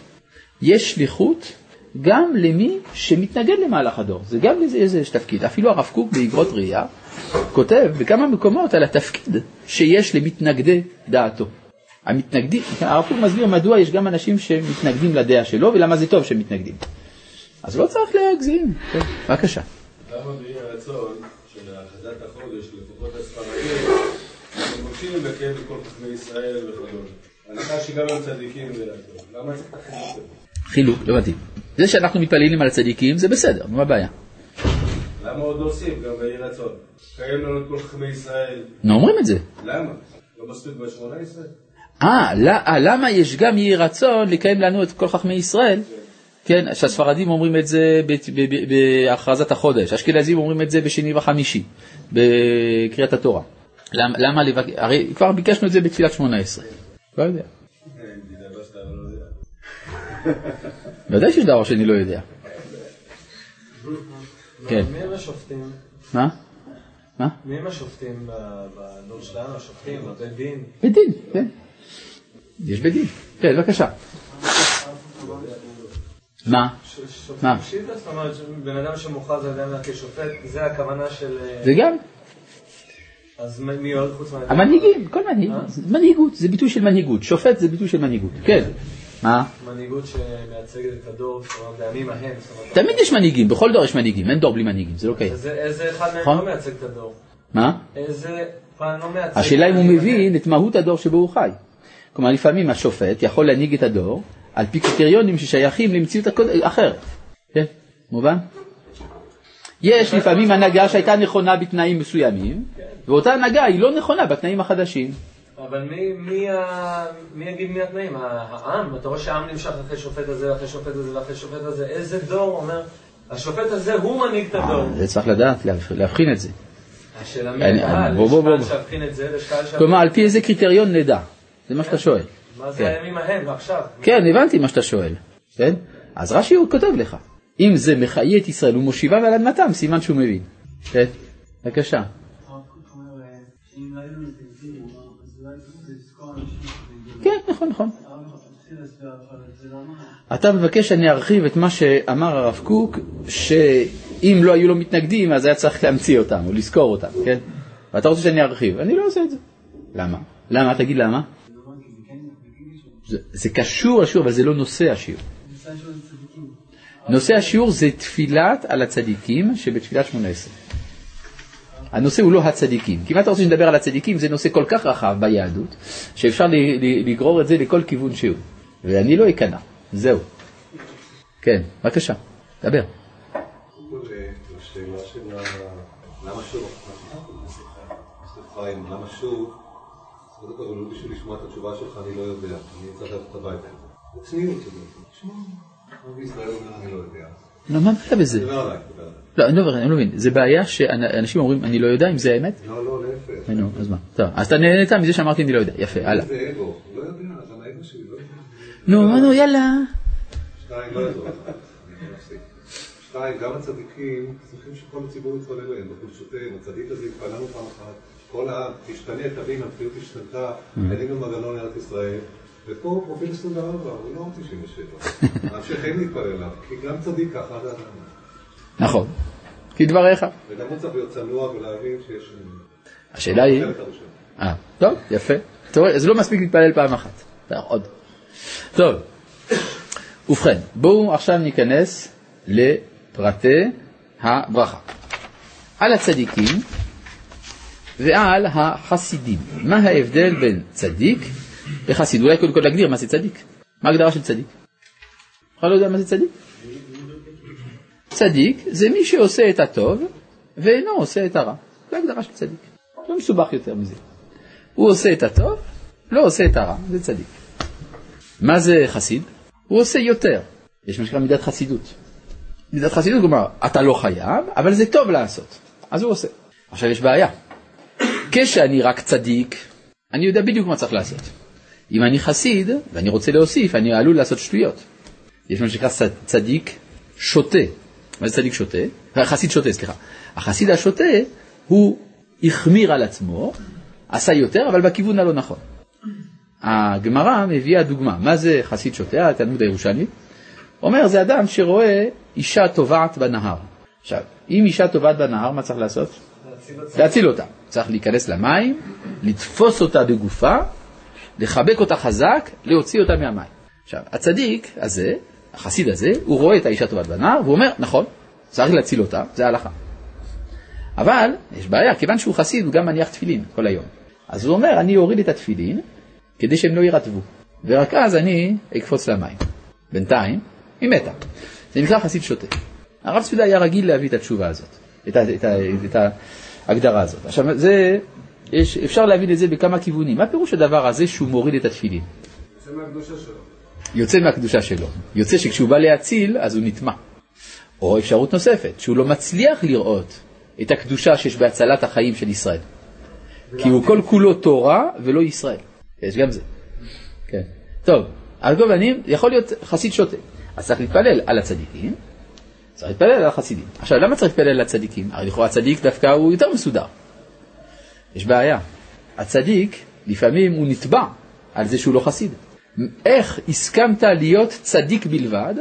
יש שליחות גם למי שמתנגד למהלך הדור. זה גם לזה יש תפקיד. אפילו הרב קוק באגרות ראייה כותב בכמה מקומות על התפקיד שיש למתנגדי דעתו. המתנגדים, הרב קוק מסביר מדוע יש גם אנשים שמתנגדים לדעה שלו ולמה זה טוב שהם מתנגדים. אז לא צריך להגזים. כן, בבקשה. למה באי הרצון של הכרזת החודש, לפחות הספרדים, הם מבקשים לקיים את כל חכמי ישראל וכדומה. הנחה שגם הם צדיקים זה. למה צריך את החילוק? חילוק, לא הבנתי. זה שאנחנו מתפללים על הצדיקים זה בסדר, מה הבעיה? למה עוד להוסיף גם באי רצון? קיים לנו את כל חכמי ישראל. נו, אומרים את זה. למה? לא מספיק ב-18? אה, אה, למה יש גם יהי רצון לקיים לנו את כל חכמי ישראל? כן, שהספרדים אומרים את זה בהכרזת החודש, אשכנזים אומרים את זה בשני וחמישי, בקריאת התורה. למה, למה לבק... הרי כבר ביקשנו את זה בתפילת שמונה עשרה. לא יודע. ודאי שיש דבר שאני לא יודע. כן. מי הם השופטים? מה? מה? מי הם השופטים בדור שלנו? השופטים, בבית דין? בית דין, כן. יש בית דין. כן, בבקשה. מה? מה? זאת אומרת, בן אדם שמוכרז על ידם כשופט, זה הכוונה של... זה גם אז מי עוד חוץ מה... המנהיגים, כל מנהיג, אה? זה מנהיגות, זה ביטוי של מנהיגות, שופט זה ביטוי של מנהיגות, כן. מה? מנהיגות שמייצגת את הדור, זאת אומרת, בימים ההם. תמיד יש מנהיגים, בכל דור יש מנהיגים, אין דור בלי מנהיגים, זה לא קיים. איזה אחד מהם נכון. לא מייצג את הדור? מה? איזה אחד לא מייצג... השאלה אם הוא מבין את מהות הדור שבו הוא חי. כלומר, לפעמים השופט יכול להנהיג את הדור על פי קריטריונים ששייכים למציאות הקוד- אחרת. כן, מובן? יש לפעמים הנהגה שהייתה נכונה בתנאים מסוימים, ואותה הנהגה היא לא נכונה בתנאים החדשים. אבל מי, מי. מי יגיד מי התנאים? העם? אתה רואה שהעם נמשך אחרי שופט הזה, אחרי שופט הזה ואחרי שופט הזה. איזה דור אומר, השופט הזה הוא מנהיג את הדור. זה צריך לדעת, להבח- להבחין את זה. השאלה מי הקהל, יש קהל. שיבחין את זה, ויש קהל שיבחין כלומר, על את פי איזה קריטריון נדע? זה מה שאתה שואל. מה זה כן. הימים ההם ועכשיו? כן, הבנתי מה שאתה שואל. כן? אז רש"י הוא כותב לך, אם זה מחיה את ישראל ומושיבם על אדמתם, סימן שהוא מבין. כן? בבקשה. כן, נכון, נכון. אתה מבקש שאני ארחיב את מה שאמר הרב קוק, שאם לא היו לו מתנגדים, אז היה צריך להמציא אותם, או לזכור אותם, כן? ואתה רוצה שאני ארחיב, אני לא עושה את זה. למה? למה? תגיד למה? זה אומר כי זה כן מתנגדים שם. זה, זה קשור לשיעור, אבל זה לא נושא השיעור. נושא השיעור זה תפילת על הצדיקים שבתפילת שמונה עשרה. הנושא הוא לא הצדיקים. כי אם אתה רוצה שנדבר על הצדיקים, זה נושא כל כך רחב ביהדות, שאפשר לגרור את זה לכל כיוון שהוא. ואני לא אכנע. זהו. כן, בבקשה, דבר. למה שוב, קודם כל, אבל בשביל לשמוע את התשובה שלך אני לא יודע, אני צריך ללכת הביתה. בצניעות שלי, תשמע, רבי ישראל אומר אני לא יודע. לא, מה הבעיה בזה? לא, אני לא מבין, אני לא מבין. זה בעיה שאנשים אומרים, אני לא יודע אם זה האמת? לא, לא, להפך. נו, אז מה? טוב, אז אתה נהנית מזה שאמרתי אני לא יודע. יפה, הלאה. זה אגו, לא יודע, גם האגו שלי לא יודע. נו, נו, יאללה. שתיים, לא יעזור. שתיים, גם הצדיקים צריכים שכל הציבור יתפלל להם בחולשותיהם. הצדיק הזה התפללנו פעם אחת, כל העם תשתנה, תבין, המציאות השתנתה, עלינו מנגנון לארץ ישראל. ופה פרופיל 24, הוא לא 97. ההמשך אין להתפלל אליו, כי גם צדיק ככה זה אדם. נכון. כדבריך. וגם הוא צריך להיות צנוע ולהבין שיש... השאלה היא... אה, טוב, יפה. אתה רואה, אז לא מספיק להתפלל פעם אחת. צריך עוד. טוב, ובכן, בואו עכשיו ניכנס לפרטי הברכה. על הצדיקים ועל החסידים. מה ההבדל בין צדיק לחסיד? אולי קודם כל להגדיר מה זה צדיק. מה ההגדרה של צדיק? בכלל לא יודע מה זה צדיק? צדיק זה מי שעושה את הטוב ואינו עושה את הרע. זו הגדרה של צדיק. לא מסובך יותר מזה. הוא עושה את הטוב, לא עושה את הרע, זה צדיק. מה זה חסיד? הוא עושה יותר. יש מה שנקרא מידת חסידות. מידת חסידות כלומר, אתה לא חייב, אבל זה טוב לעשות. אז הוא עושה. עכשיו יש בעיה. כשאני רק צדיק, אני יודע בדיוק מה צריך לעשות. אם אני חסיד, ואני רוצה להוסיף, אני עלול לעשות שטויות. יש מה שנקרא צדיק שוטה. מה זה צדיק שוטה? חסיד שוטה, סליחה. החסיד השוטה, הוא החמיר על עצמו, עשה יותר, אבל בכיוון הלא נכון. הגמרא מביאה דוגמה, מה זה חסיד שוטה, התלמוד הירושלמי, אומר זה אדם שרואה אישה טובעת בנהר. עכשיו, אם אישה טובעת בנהר, מה צריך לעשות? להציל אותה. צריך להיכנס למים, לתפוס אותה בגופה, לחבק אותה חזק, להוציא אותה מהמים. עכשיו, הצדיק הזה, החסיד הזה, הוא רואה את האישה טובעת בנהר, והוא אומר, נכון, צריך להציל אותה, זה ההלכה. אבל, יש בעיה, כיוון שהוא חסיד, הוא גם מניח תפילין כל היום. אז הוא אומר, אני אוריד את התפילין, כדי שהם לא יירטבו, ורק אז אני אקפוץ למים. בינתיים, היא מתה. זה נקרא חסיד שוטה. הרב צבי היה רגיל להביא את התשובה הזאת, את, ה, את, ה, את ההגדרה הזאת. עכשיו, זה, יש, אפשר להבין את זה בכמה כיוונים. מה פירוש הדבר הזה שהוא מוריד את התפילין? זה מהקדושה שלו. יוצא מהקדושה שלו. יוצא שכשהוא בא להציל, אז הוא נטמע. או אפשרות נוספת, שהוא לא מצליח לראות את הקדושה שיש בהצלת החיים של ישראל. כי הוא כל כולו תורה ולא ישראל. יש גם זה. כן. טוב, על כל פנים, יכול להיות חסיד שוטה. אז צריך להתפלל על הצדיקים, צריך להתפלל על החסידים. עכשיו, למה צריך להתפלל על הצדיקים? הרי לכאורה הצדיק דווקא הוא יותר מסודר. יש בעיה. הצדיק, לפעמים הוא נתבע על זה שהוא לא חסיד. איך הסכמת להיות צדיק בלבד,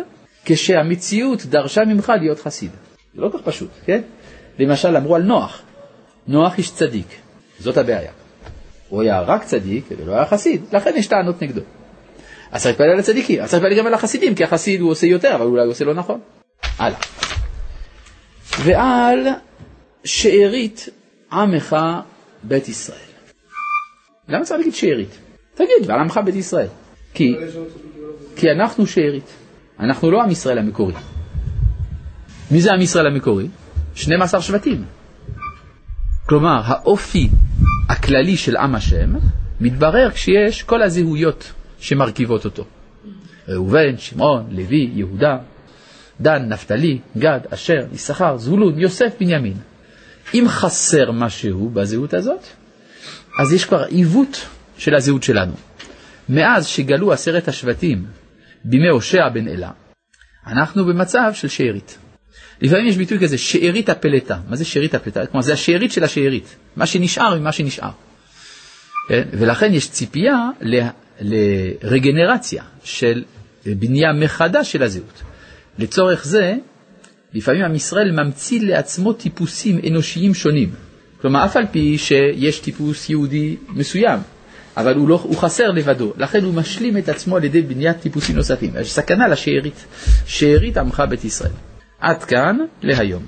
כשהמציאות דרשה ממך להיות חסיד? זה לא כל כך פשוט, כן? למשל, אמרו על נוח, נוח איש צדיק, זאת הבעיה. הוא היה רק צדיק ולא היה חסיד, לכן יש טענות נגדו. אז צריך להתפלל על הצדיקים, אז צריך להתפלל גם על החסידים, כי החסיד הוא עושה יותר, אבל אולי הוא עושה לא נכון. הלאה. ועל שארית עמך בית ישראל. למה צריך להגיד שארית? תגיד, ועל עמך בית ישראל. כי, כי אנחנו שארית, אנחנו לא עם ישראל המקורי. מי זה עם ישראל המקורי? 12 שבטים. כלומר, האופי הכללי של עם השם מתברר כשיש כל הזהויות שמרכיבות אותו. ראובן, שמעון, לוי, יהודה, דן, נפתלי, גד, אשר, יששכר, זבולון, יוסף, בנימין. אם חסר משהו בזהות הזאת, אז יש כבר עיוות של הזהות שלנו. מאז שגלו עשרת השבטים בימי הושע בן אלה, אנחנו במצב של שארית. לפעמים יש ביטוי כזה, שארית הפלטה. מה זה שארית הפלטה? כלומר, זה השארית של השארית. מה שנשאר ממה שנשאר. כן? ולכן יש ציפייה ל... לרגנרציה של בנייה מחדש של הזהות. לצורך זה, לפעמים עם ישראל ממציא לעצמו טיפוסים אנושיים שונים. כלומר, אף על פי שיש טיפוס יהודי מסוים, אבל הוא, לא, הוא חסר לבדו, לכן הוא משלים את עצמו על ידי בניית טיפוסים נוספים. יש סכנה לשארית, שארית עמך בית ישראל. עד כאן להיום.